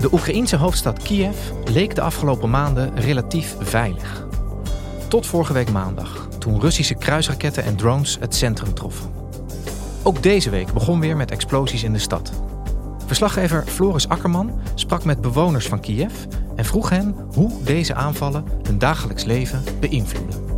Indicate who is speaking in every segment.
Speaker 1: De Oekraïense hoofdstad Kiev leek de afgelopen maanden relatief veilig. Tot vorige week maandag, toen Russische kruisraketten en drones het centrum troffen. Ook deze week begon weer met explosies in de stad. Verslaggever Floris Akkerman sprak met bewoners van Kiev en vroeg hen hoe deze aanvallen hun dagelijks leven beïnvloeden.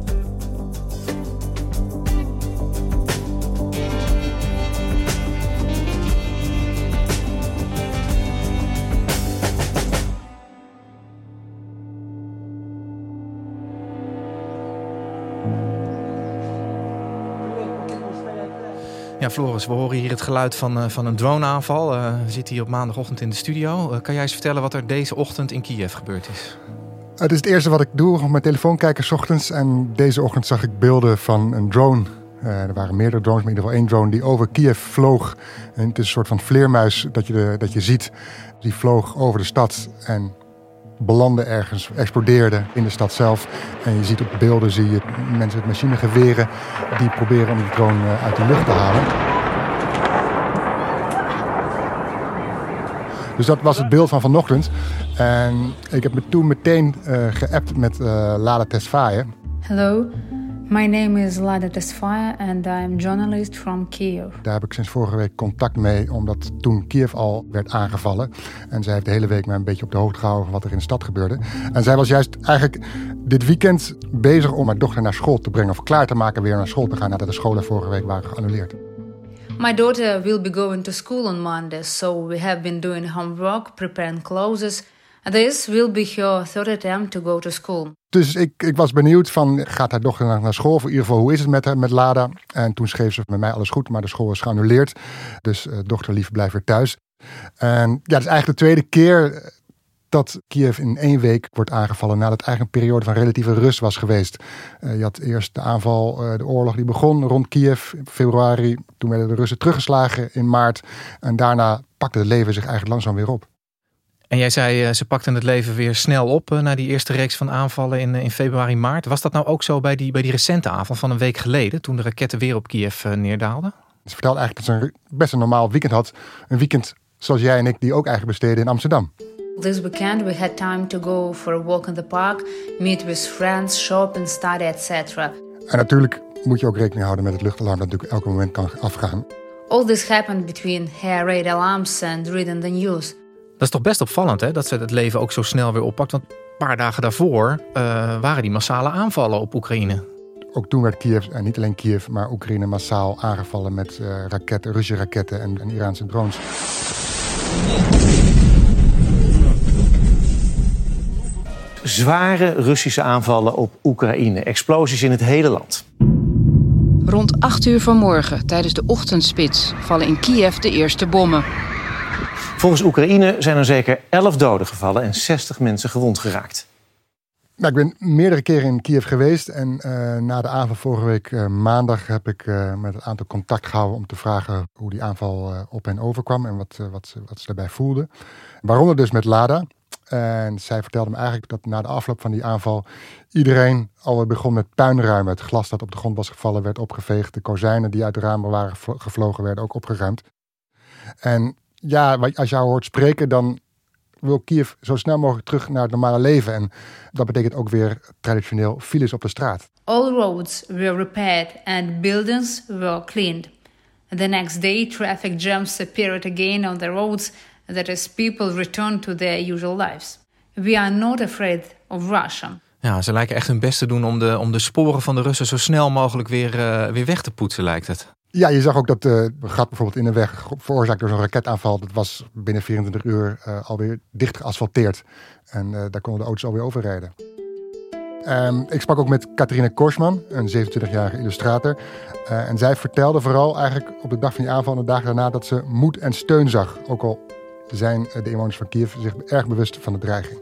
Speaker 1: Floris, we horen hier het geluid van, uh, van een droneaanval. Uh, we zitten hier op maandagochtend in de studio. Uh, kan jij eens vertellen wat er deze ochtend in Kiev gebeurd is?
Speaker 2: Het is het eerste wat ik doe, op mijn telefoon kijken s ochtends. En deze ochtend zag ik beelden van een drone. er waren meerdere drones, maar in ieder geval één drone die over Kiev vloog. Het is een soort van vleermuis dat je, dat je ziet. Die vloog over de stad en belandde ergens, explodeerde in de stad zelf. En je ziet op beelden zie je mensen met machinegeweren die proberen om die drone eh, uit de lucht te halen. Dus dat was het beeld van vanochtend. En ik heb me toen meteen uh, geappt met uh, Lala Tesfaye.
Speaker 3: Hallo, My name is Lada Tesfaye and I'm journalist from Kiev.
Speaker 2: Daar heb ik sinds vorige week contact mee, omdat toen Kiev al werd aangevallen. En zij heeft de hele week mij een beetje op de hoogte gehouden van wat er in de stad gebeurde. En zij was juist eigenlijk dit weekend bezig om haar dochter naar school te brengen. Of klaar te maken weer naar school te gaan nadat de scholen vorige week waren geannuleerd.
Speaker 3: My daughter will be going to school on Monday, so we have been doing homework, preparing clothes. This will be her third attempt to go to school.
Speaker 2: Dus ik, ik was benieuwd van, gaat haar dochter naar, school? Of in ieder geval, hoe is het met, haar, met Lada? En toen schreef ze met mij alles goed, maar de school is geannuleerd. Dus uh, dochter lief, blijf weer thuis. En ja, het is eigenlijk de tweede keer dat Kiev in één week wordt aangevallen nadat het eigenlijk een periode van relatieve rust was geweest. Uh, je had eerst de aanval, uh, de oorlog die begon rond Kiev in februari. Toen werden de Russen teruggeslagen in maart. En daarna pakte het leven zich eigenlijk langzaam weer op.
Speaker 1: En jij zei, uh, ze pakten het leven weer snel op na die eerste reeks van aanvallen in, in februari, maart. Was dat nou ook zo bij die, bij die recente aanval van een week geleden, toen de raketten weer op Kiev neerdaalden?
Speaker 2: Ze vertelde eigenlijk dat ze een, best een normaal weekend had. Een weekend zoals jij en ik, die ook eigenlijk besteden in Amsterdam.
Speaker 3: This weekend we had time to go for a walk in the park, meet with friends, shop and study, etc.
Speaker 2: En natuurlijk moet je ook rekening houden met het luchtalarm dat natuurlijk elke moment kan afgaan.
Speaker 3: All this happened between hair raid alarms and reading the news.
Speaker 1: Dat is toch best opvallend hè, dat ze het leven ook zo snel weer oppakt. Want een paar dagen daarvoor uh, waren die massale aanvallen op Oekraïne.
Speaker 2: Ook toen werd Kiev, en niet alleen Kiev, maar Oekraïne massaal aangevallen met uh, raketten, Russische raketten en, en Iraanse drones.
Speaker 4: Zware Russische aanvallen op Oekraïne. Explosies in het hele land.
Speaker 5: Rond 8 uur vanmorgen, tijdens de ochtendspits, vallen in Kiev de eerste bommen.
Speaker 4: Volgens Oekraïne zijn er zeker 11 doden gevallen en 60 mensen gewond geraakt.
Speaker 2: Nou, ik ben meerdere keren in Kiev geweest. En uh, na de aanval vorige week uh, maandag heb ik uh, met een aantal contact gehouden om te vragen hoe die aanval op hen overkwam en wat, wat, ze, wat ze daarbij voelden. Waaronder dus met Lada. En zij vertelde me eigenlijk dat na de afloop van die aanval iedereen alweer begon met puinruimen. Het glas dat op de grond was gevallen werd opgeveegd. De kozijnen die uit de ramen waren gevlogen werden ook opgeruimd. En ja, als haar hoort spreken, dan wil Kiev zo snel mogelijk terug naar het normale leven. En dat betekent ook weer traditioneel files op de straat.
Speaker 3: All roads were repaired and buildings were cleaned. The next day, traffic jams appeared again on the roads that is, people return to their usual lives. We are not afraid of Russia.
Speaker 1: Ja, ze lijken echt hun best te doen om de, om de sporen van de Russen zo snel mogelijk weer, uh, weer weg te poetsen, lijkt het.
Speaker 2: Ja, je zag ook dat de uh, gat bijvoorbeeld in de weg veroorzaakt door zo'n raketaanval. Dat was binnen 24 uur uh, alweer dicht geasfalteerd. En daar konden de auto's alweer overrijden. Um, ik sprak ook met Katerina Korsman, een 27-jarige illustrator. Uh, en zij vertelde vooral eigenlijk op de dag van die aanval en de dagen daarna dat ze moed en steun zag. Ook al zijn de inwoners van Kiev zich erg bewust van de dreiging.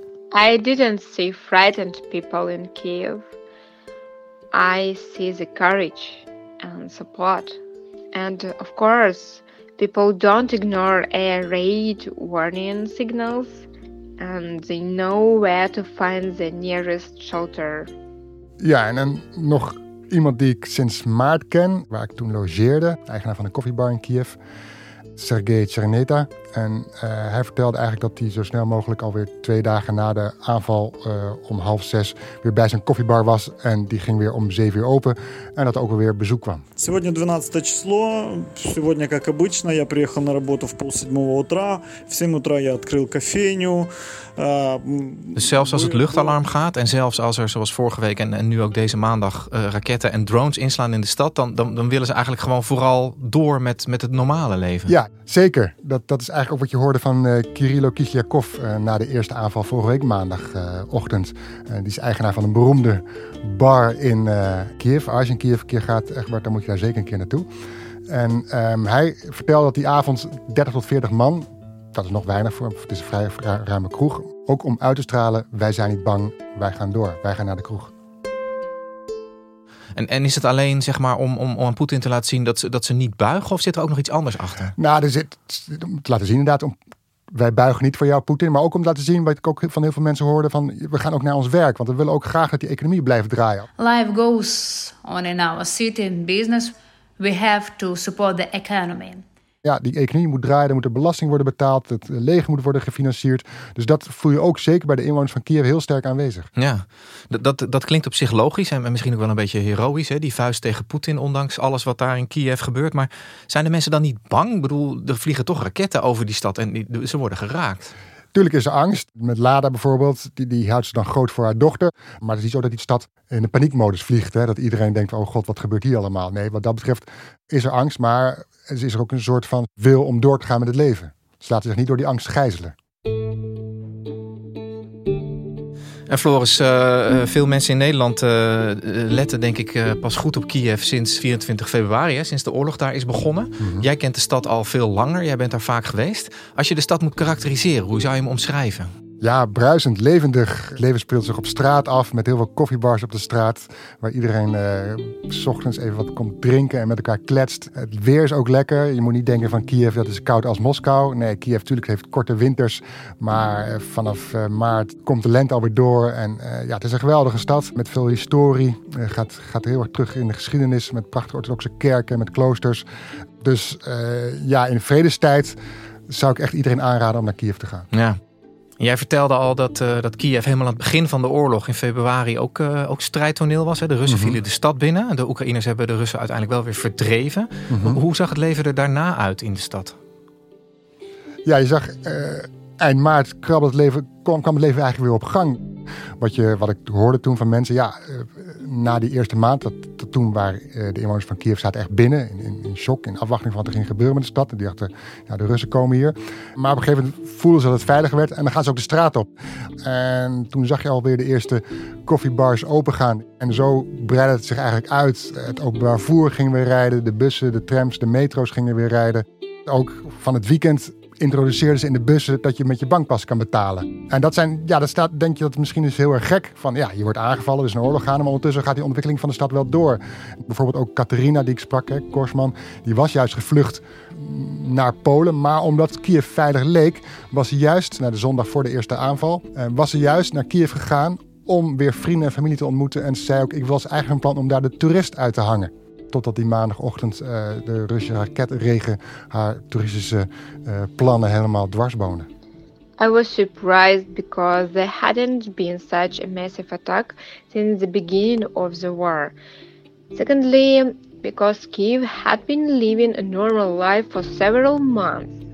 Speaker 6: I didn't see frightened people in Kiev. I see the courage and support. And of course, people don't ignore air raid warning signals and they know where to find the nearest shelter.
Speaker 2: Ja, en dan nog iemand die ik sinds maart ken, waar ik toen logeerde, eigenaar van een koffiebar in Kiev. Sergej Cherneta. En uh, hij vertelde eigenlijk dat hij zo snel mogelijk alweer twee dagen na de aanval uh, om half zes weer bij zijn koffiebar was. En die ging weer om zeven uur open. En dat er ook weer bezoek kwam.
Speaker 7: Сегодня 12 число. Сегодня, как обычно, я приехал на работу в полседьмого утра. В 7 утра я открыл кофейню.
Speaker 1: Dus zelfs als het luchtalarm gaat en zelfs als er zoals vorige week en, en nu ook deze maandag uh, raketten en drones inslaan in de stad, dan, dan, dan, willen ze eigenlijk gewoon vooral door met, met het normale leven.
Speaker 2: Ja, zeker. Dat, dat is eigenlijk ook wat je hoorde van uh, Kirilo Kisljakov uh, na de eerste aanval vorige week maandagochtend. die is eigenaar van een beroemde bar in Kiev. Als je in Kiev een keer gaat, Egbert, dan moet je daar zeker een keer naartoe. En um, hij vertelde dat die avond 30 tot 40 man dat is nog weinig voor Het is een vrij ruime kroeg. Ook om uit te stralen, wij zijn niet bang, wij gaan door. Wij gaan naar de kroeg.
Speaker 1: En, en is het alleen zeg maar, om, om, om aan Poetin te laten zien dat ze, dat ze niet buigen? Of zit er ook nog iets anders achter?
Speaker 2: Nou, er zit, om te laten zien inderdaad, om, wij buigen niet voor jou, Poetin. Maar ook om te laten zien, wat ik ook van heel veel mensen hoorde, van we gaan ook naar ons werk. Want we willen ook graag dat die economie blijft draaien.
Speaker 3: Life goes on in our city and business. We have to support the economy.
Speaker 2: Ja, die economie moet draaien, er moet de belasting worden betaald, het leger moet worden gefinancierd. Dus dat voel je ook zeker bij de inwoners van Kiev heel sterk aanwezig.
Speaker 1: Ja, dat, dat, dat klinkt op zich logisch en misschien ook wel een beetje heroïs, hè? die vuist tegen Poetin, ondanks alles wat daar in Kiev gebeurt. Maar zijn de mensen dan niet bang? Ik bedoel, er vliegen toch raketten over die stad en ze worden geraakt.
Speaker 2: Tuurlijk is er angst. Met Lada bijvoorbeeld, die, die houdt ze dan groot voor haar dochter. Maar het is niet zo dat die stad in de paniekmodus vliegt. Hè? Dat iedereen denkt, oh god, wat gebeurt hier allemaal? Nee, wat dat betreft is er angst. Maar is er ook een soort van wil om door te gaan met het leven. Ze laten zich niet door die angst gijzelen.
Speaker 1: En Floris, uh, veel mensen in Nederland uh, letten denk ik pas goed op Kiev sinds 24 februari, hè, sinds de oorlog daar is begonnen. Mhm. Jij kent de stad al veel langer, jij bent daar vaak geweest. Als je de stad moet karakteriseren, hoe zou je hem omschrijven?
Speaker 2: Ja, bruisend, levendig. Leven speelt zich op straat af met heel veel koffiebars op de straat. Waar iedereen uh, s ochtends even wat komt drinken en met elkaar kletst. Het weer is ook lekker. Je moet niet denken van Kiev, dat is koud als Moskou. Nee, Kiev natuurlijk heeft korte winters. Maar uh, vanaf uh, maart komt de lente alweer door. En ja, het is een geweldige stad met veel historie. gaat, gaat heel erg terug in de geschiedenis met prachtige orthodoxe kerken, met kloosters. Dus ja, in vredestijd zou ik echt iedereen aanraden om naar Kiev te gaan.
Speaker 1: Ja. Jij vertelde al dat, uh, dat Kiev helemaal aan het begin van de oorlog in februari ook, uh, ook strijdtoneel was. Hè? De Russen mm vielen de stad binnen. De Oekraïners hebben de Russen uiteindelijk wel weer verdreven. Mm -hmm. Hoe zag het leven er daarna uit in de stad?
Speaker 2: Ja, je zag uh, eind maart kwam het, leven, kwam, kwam het leven eigenlijk weer op gang. Wat, je, wat ik hoorde toen van mensen, ja, na die eerste maand, dat, toen waren de inwoners van Kiev zaten echt binnen, in, shock, in afwachting van wat er ging gebeuren met de stad. En die dachten, de Russen komen hier. Maar op een gegeven moment voelden ze dat het veiliger werd en dan gaan ze ook de straat op. En toen zag je alweer de eerste koffiebars opengaan. En zo breidde het zich eigenlijk uit. Het openbaar voer ging weer rijden, de bussen, de trams, de metro's gingen weer rijden. Ook van het weekend introduceerden ze in de bussen dat je met je bankpas kan betalen. En dat zijn, ja, dat staat, denk je dat het misschien is heel erg gek. Van ja, je wordt aangevallen, dus een oorlog gaan. Maar ondertussen gaat die ontwikkeling van de stad wel door. Bijvoorbeeld ook Catharina, die ik sprak, hè, Korsman, die was juist gevlucht naar Polen. Maar omdat Kiev veilig leek, was ze juist, naar de zondag voor de eerste aanval, was ze juist naar Kiev gegaan om weer vrienden en familie te ontmoeten. En ze zei ook, ik was eigenlijk een plan om daar de toerist uit te hangen. Totdat die maandagochtend uh, de Russische raketregen haar toeristische uh, plannen helemaal dwarsbonen.
Speaker 6: I was surprised because there hadn't been such a massive attack since the beginning of the war. Secondly, because Kiev had been living a normal life for several months.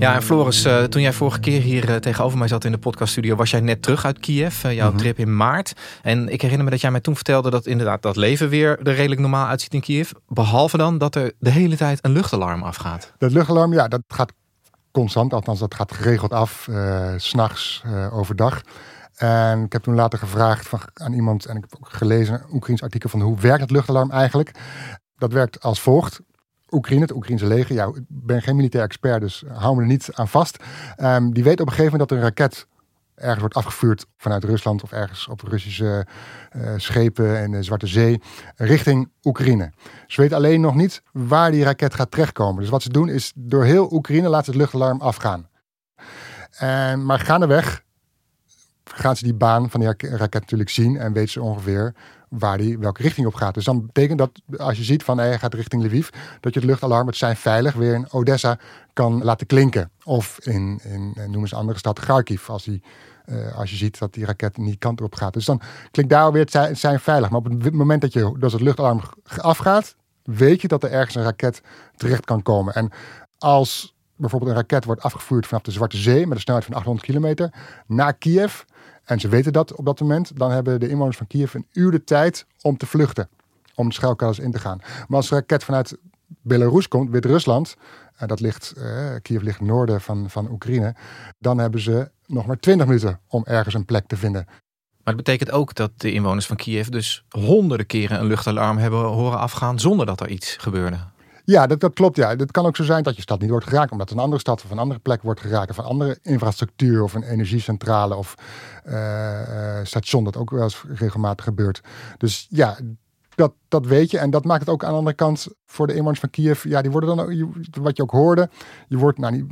Speaker 1: Ja, en Floris, uh, toen jij vorige keer hier uh, tegenover mij zat in de podcaststudio, was jij net terug uit Kiev, uh, jouw -hmm. trip in maart. En ik herinner me dat jij mij toen vertelde dat inderdaad dat leven weer er redelijk normaal uitziet in Kiev. Behalve dan dat er de hele tijd een luchtalarm afgaat.
Speaker 2: Dat luchtalarm, ja, dat gaat constant, althans dat gaat geregeld af, s'nachts, overdag. En ik heb toen later gevraagd van, aan iemand, en ik heb ook gelezen een Oekraïns artikel van hoe werkt het luchtalarm eigenlijk. Dat werkt als volgt. Oekraïne, het Oekraïnse leger. Ja, ik ben geen militair expert, dus hou me er niet aan vast. Um, die weet op een gegeven moment dat een raket ergens wordt afgevuurd vanuit Rusland of ergens op Russische uh, schepen in de Zwarte Zee richting Oekraïne. Ze weten alleen nog niet waar die raket gaat terechtkomen. Dus wat ze doen is door heel Oekraïne laten ze het luchtalarm afgaan. En, maar gaandeweg gaan ze die baan van die raket natuurlijk zien en weten ze ongeveer waar die welke richting op gaat. Dus dan betekent dat als je ziet van hij gaat richting Lviv, dat je het luchtalarm het zijn veilig weer in Odessa kan laten klinken. Of in, in noem eens een andere stad, Kharkiv, als, die, uh, als je ziet dat die raket niet kant op gaat. Dus dan klinkt daar weer het zijn, veilig. Maar op het moment dat, je, dat het luchtalarm afgaat, weet je dat er ergens een raket terecht kan komen. En als bijvoorbeeld een raket wordt afgevuurd vanaf de Zwarte Zee met een snelheid van 800 kilometer naar Kiev, en ze weten dat op dat moment, dan hebben de inwoners van Kiev een uur de tijd om te vluchten. Om de schuilkelders in te gaan. Maar als een raket vanuit Belarus komt, Wit-Rusland, en dat ligt, eh, Kiev ligt noorden van, van Oekraïne, dan hebben ze nog maar 20 minuten om ergens een plek te vinden.
Speaker 1: Maar het betekent ook dat de inwoners van Kiev dus honderden keren een luchtalarm hebben horen afgaan zonder dat er iets gebeurde.
Speaker 2: Ja, dat, dat klopt. Ja. Het kan ook zo zijn dat je stad niet wordt geraakt, omdat een andere stad of een andere plek wordt geraakt, of een andere infrastructuur of een energiecentrale of uh, station, dat ook wel eens regelmatig gebeurt. Dus ja, dat, dat weet je. En dat maakt het ook aan de andere kant voor de inwoners van Kiev. Ja, die worden dan, wat je ook hoorde, je wordt nou niet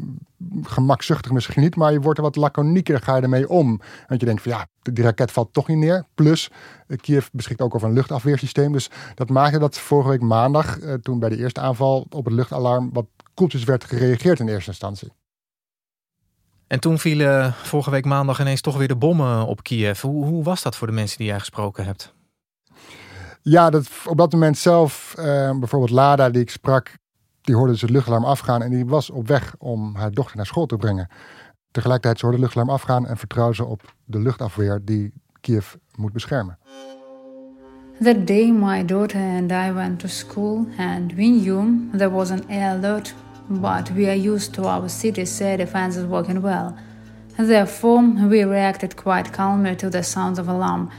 Speaker 2: gemakzuchtig misschien niet, maar je wordt er wat laconieker, ga je ermee om. Want je denkt van ja, die raket valt toch niet neer. Plus, Kiev beschikt ook over een luchtafweersysteem. Dus dat maakte dat vorige week maandag, eh, toen bij de eerste aanval op het luchtalarm, wat koeltjes werd gereageerd in eerste instantie.
Speaker 1: En toen vielen vorige week maandag ineens toch weer de bommen op Kiev. Hoe, hoe was dat voor de mensen die jij gesproken hebt?
Speaker 2: Ja, dat, op dat moment zelf, uh, bijvoorbeeld Lada die ik sprak, die hoorde dus het luchtalarm afgaan en die was op weg om haar dochter naar school te brengen. Tegelijkertijd ze hoorde het luchtalarm afgaan en vertrouwde ze op de luchtafweer die Kiev moet beschermen.
Speaker 3: That day my daughter and I went to school and we knew there was an air alert, but we are used to our city's air defenses working well. Therefore, we reacted quite calmly to the sounds of alarm.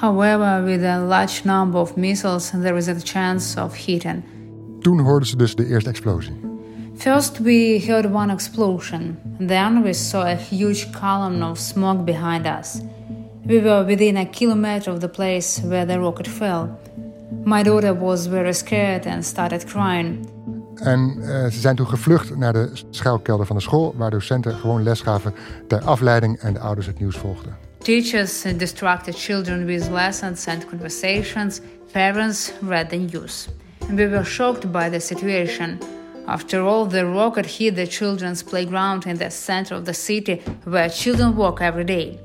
Speaker 3: However, with a large number of missiles, there is a chance of hitting.
Speaker 2: Toen hoorden ze dus de eerste explosie.
Speaker 3: First, we heard one explosion. Then we saw a huge column of smoke behind us. We were within a kilometer of the place where the rocket fell. My daughter was very scared and started crying.
Speaker 2: En uh, ze zijn toen gevlucht naar de schuilkelder van de school, waar docenten gewoon les gaven ter afleiding en de ouders het nieuws volgden.
Speaker 3: Teachers distracted children with lessons and conversations. Parents read the news. We were shocked by the situation. After all, the rocket hit the children's playground in the center of the city where children walk every day.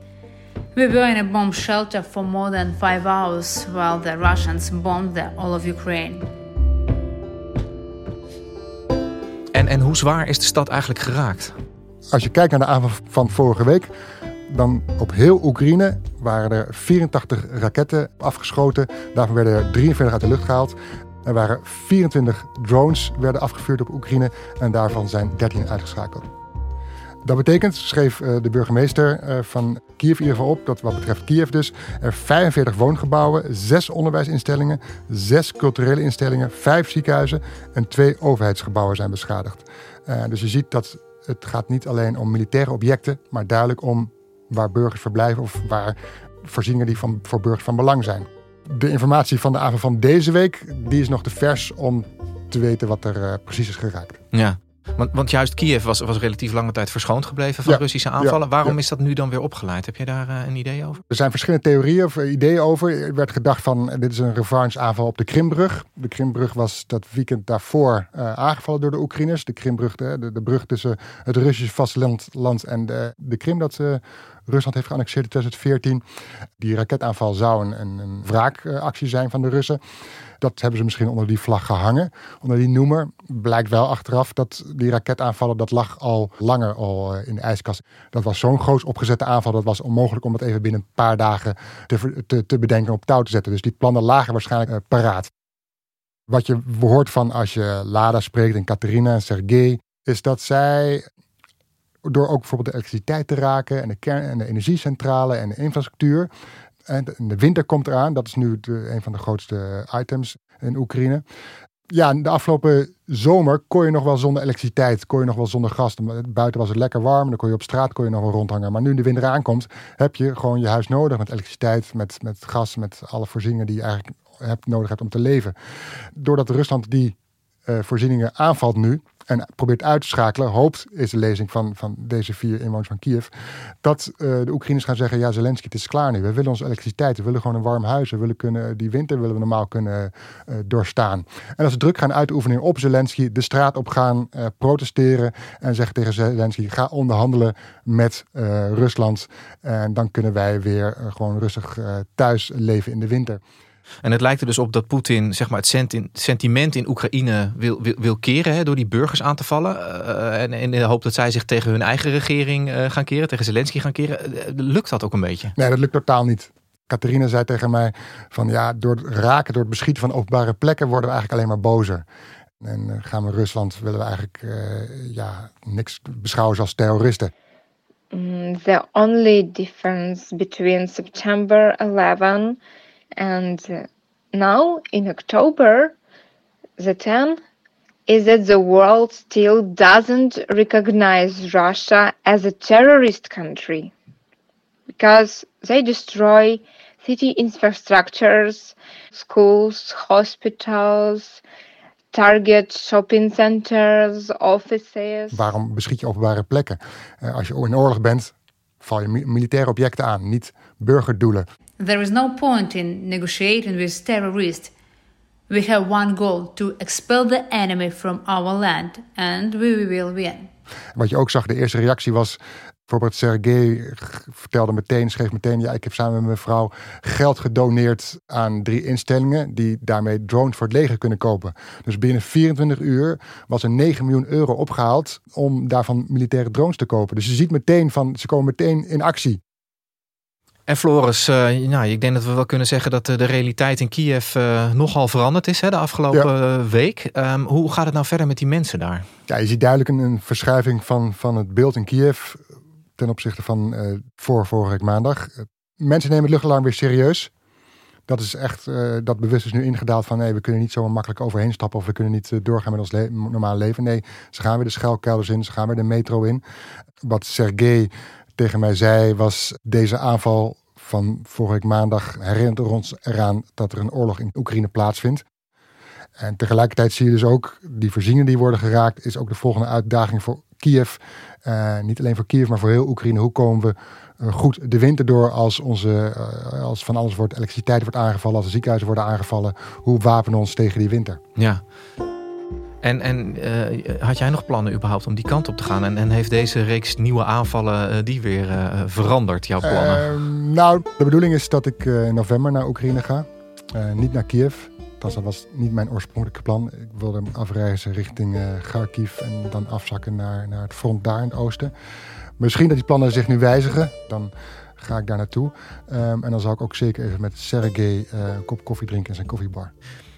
Speaker 3: We were in a bomb shelter for more than five hours while the Russians bombed the all of Ukraine.
Speaker 1: En, en hoe zwaar is de stad eigenlijk geraakt?
Speaker 2: Als je kijkt naar de avond van vorige week, dan op heel Oekraïne waren er 84 raketten afgeschoten. Daarvan werden er 43 uit de lucht gehaald. Er waren 24 drones werden afgevuurd op Oekraïne en daarvan zijn 13 uitgeschakeld. Dat betekent, schreef eh, de burgemeester eh, van Kiev in ieder geval op, dat wat betreft Kiev dus, er 45 woongebouwen, 6 onderwijsinstellingen, 6 culturele instellingen, 5 ziekenhuizen en 2 overheidsgebouwen zijn beschadigd. Uh, dus je ziet dat het gaat niet alleen om militaire objecten, maar duidelijk om waar burgers verblijven of waar voorzieningen die van, voor burgers van belang zijn. De informatie van de avond van deze week die is nog te vers om te weten wat er uh, precies is geraakt.
Speaker 1: Ja, want, want juist Kiev was, was relatief lange tijd verschoond gebleven van
Speaker 2: Ja,
Speaker 1: Russische aanvallen.
Speaker 2: ja,
Speaker 1: Waarom
Speaker 2: ja.
Speaker 1: is dat nu dan weer opgeleid? Heb je daar eh, een idee over?
Speaker 2: Er zijn verschillende theorieën of ideeën over. Er werd gedacht van dit is een revanche-aanval op de Krimbrug. De Krimbrug was dat weekend daarvoor eh, aangevallen door de Oekraïners. De Krimbrug, de, de, de brug tussen het Russische vasteland land en de, de Krim dat eh, Rusland heeft geannexeerd in 2014. Die raketaanval zou een, een, wraakactie zijn van de Russen. Dat hebben ze misschien onder die vlag gehangen, onder die noemer. Blijkt wel achteraf dat die raketaanvallen, dat lag al langer al in de ijskast. Dat was zo'n groot opgezette aanval, dat was onmogelijk om het even binnen een paar dagen te, te, te bedenken op touw te zetten. Dus die plannen lagen waarschijnlijk paraat. Wat je hoort van als je Lada spreekt en Katerina en Sergej, is dat zij door ook bijvoorbeeld de elektriciteit te raken en de kern en de energiecentrale en de infrastructuur. En de winter komt eraan, dat is nu een van de grootste items in Oekraïne. Ja, de afgelopen zomer kon je nog wel zonder elektriciteit, kon je nog wel zonder gas. Buiten was het lekker warm, dan kon je op straat kon je nog wel rondhangen. Maar nu de winter aankomt, heb je gewoon je huis nodig met elektriciteit, met, met gas, met alle voorzieningen die je eigenlijk hebt, nodig hebt om te leven. Doordat Rusland die uh, voorzieningen aanvalt nu en probeert uit te schakelen, hoopt, is de lezing van, van deze vier inwoners van Kiev, dat uh, de Oekraïners gaan zeggen, ja Zelensky, het is klaar nu. We willen onze elektriciteit, we willen gewoon een warm huis, we willen kunnen, die winter willen we normaal kunnen uh, doorstaan. En als ze druk gaan uitoefenen op Zelensky, de straat op gaan, protesteren en zeggen tegen Zelensky, ga onderhandelen met Rusland en dan kunnen wij weer gewoon rustig thuis leven in de winter.
Speaker 1: En het lijkt er dus op dat Poetin zeg maar, het sentiment in Oekraïne wil, wil, wil keren hè, door die burgers aan te vallen. Uh, en in de hoop dat zij zich tegen hun eigen regering uh, gaan keren, tegen Zelensky gaan keren. Lukt dat ook een beetje?
Speaker 2: Nee, dat lukt totaal niet. Catharina zei tegen mij van ja, door het raken, door het beschieten van openbare plekken worden we eigenlijk alleen maar bozer. En gaan we Rusland, willen we eigenlijk ja, niks beschouwen als terroristen.
Speaker 6: Mm, the only difference between September 11 And now in October, the 10 is that the world still doesn't recognize Russia as a terrorist country because they destroy city infrastructures, schools, hospitals, target shopping centers, offices.
Speaker 2: Waarom beschiet je openbare plekken? Uh, als je in oorlog bent, val je militaire objecten aan, niet burgerdoelen.
Speaker 3: There is no point in negotiating with terrorists. We have one goal to expel the enemy from our land and we will win.
Speaker 2: Wat je ook zag, de eerste reactie was Bijvoorbeeld Sergej vertelde meteen, schreef meteen... ja, ik heb samen met mijn vrouw geld gedoneerd aan drie instellingen... die daarmee drones voor het leger kunnen kopen. Dus binnen 24 uur was er 9 miljoen euro opgehaald... om daarvan militaire drones te kopen. Dus je ziet meteen van, ze komen meteen in actie.
Speaker 1: En Floris, uh, nou, ik denk dat we wel kunnen zeggen dat de realiteit in Kiev uh, nogal veranderd is hè, de afgelopen week. Um, hoe gaat het nou verder met die mensen daar?
Speaker 2: Ja, je ziet duidelijk een, een verschuiving van, van het beeld in Kiev ten opzichte van uh, voor vorige week maandag. Mensen nemen het luchtalarm weer serieus. Dat is echt, dat bewust is nu ingedaald van nee, we kunnen niet zo makkelijk overheen stappen of we kunnen niet doorgaan met ons le normale leven. Nee, ze gaan weer de schuilkelders in, ze gaan weer de metro in. Wat Sergej tegen mij zei, was deze aanval van vorige maandag herinnert ons eraan dat er een oorlog in Oekraïne plaatsvindt. En tegelijkertijd zie je dus ook die voorzieningen die worden geraakt, is ook de volgende uitdaging voor Kiev. Uh, niet alleen voor Kiev, maar voor heel Oekraïne. Hoe komen we uh, goed de winter door als, onze, uh, als van alles wordt, elektriciteit wordt aangevallen, als de ziekenhuizen worden aangevallen. Hoe wapenen we ons tegen die winter?
Speaker 1: Ja. En, en uh, had jij nog plannen überhaupt om die kant op te gaan? En, en heeft deze reeks nieuwe aanvallen uh, die weer uh, veranderd, jouw plannen?
Speaker 2: Ehm, nou, de bedoeling is dat ik in november naar Oekraïne ga. niet naar Kiev. Dat was niet mijn oorspronkelijke plan. Ik wilde afreizen richting Kharkiv en dan afzakken naar, naar het front daar in het oosten. Misschien dat die plannen zich nu wijzigen. Dan ga ik daar naartoe. Um, en dan zal ik ook zeker even met Sergej een kop koffie drinken in zijn koffiebar.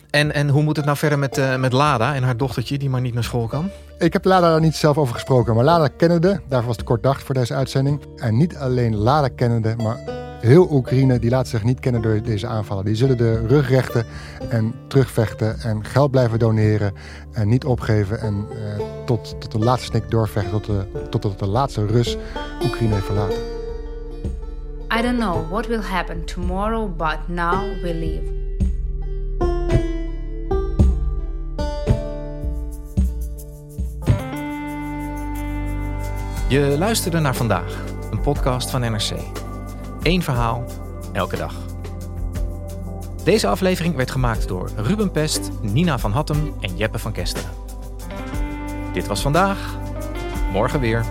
Speaker 1: En, en hoe moet het nou verder met, uh, met Lada en haar dochtertje die maar niet naar school kan?
Speaker 2: Ik heb Lada daar niet zelf over gesproken, maar Lada kennende, daarvoor was het kort dag voor deze uitzending. En niet alleen Lada kennende, maar heel Oekraïne, die laat zich niet kennen door deze aanvallen. Die zullen de rug rechten en terugvechten en geld blijven doneren en niet opgeven en uh, tot, tot de laatste snik doorvechten, tot de, tot, tot de laatste Rus Oekraïne heeft verlaten.
Speaker 3: I don't know what will happen tomorrow, but now we live.
Speaker 1: Je luisterde naar vandaag, een podcast van NRC. Eén verhaal, elke dag. Deze aflevering werd gemaakt door Ruben Pest, Nina van Hattem en Jeppe van Kesteren. Dit was vandaag, morgen weer.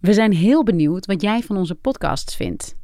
Speaker 8: We zijn heel benieuwd wat jij van onze podcasts vindt.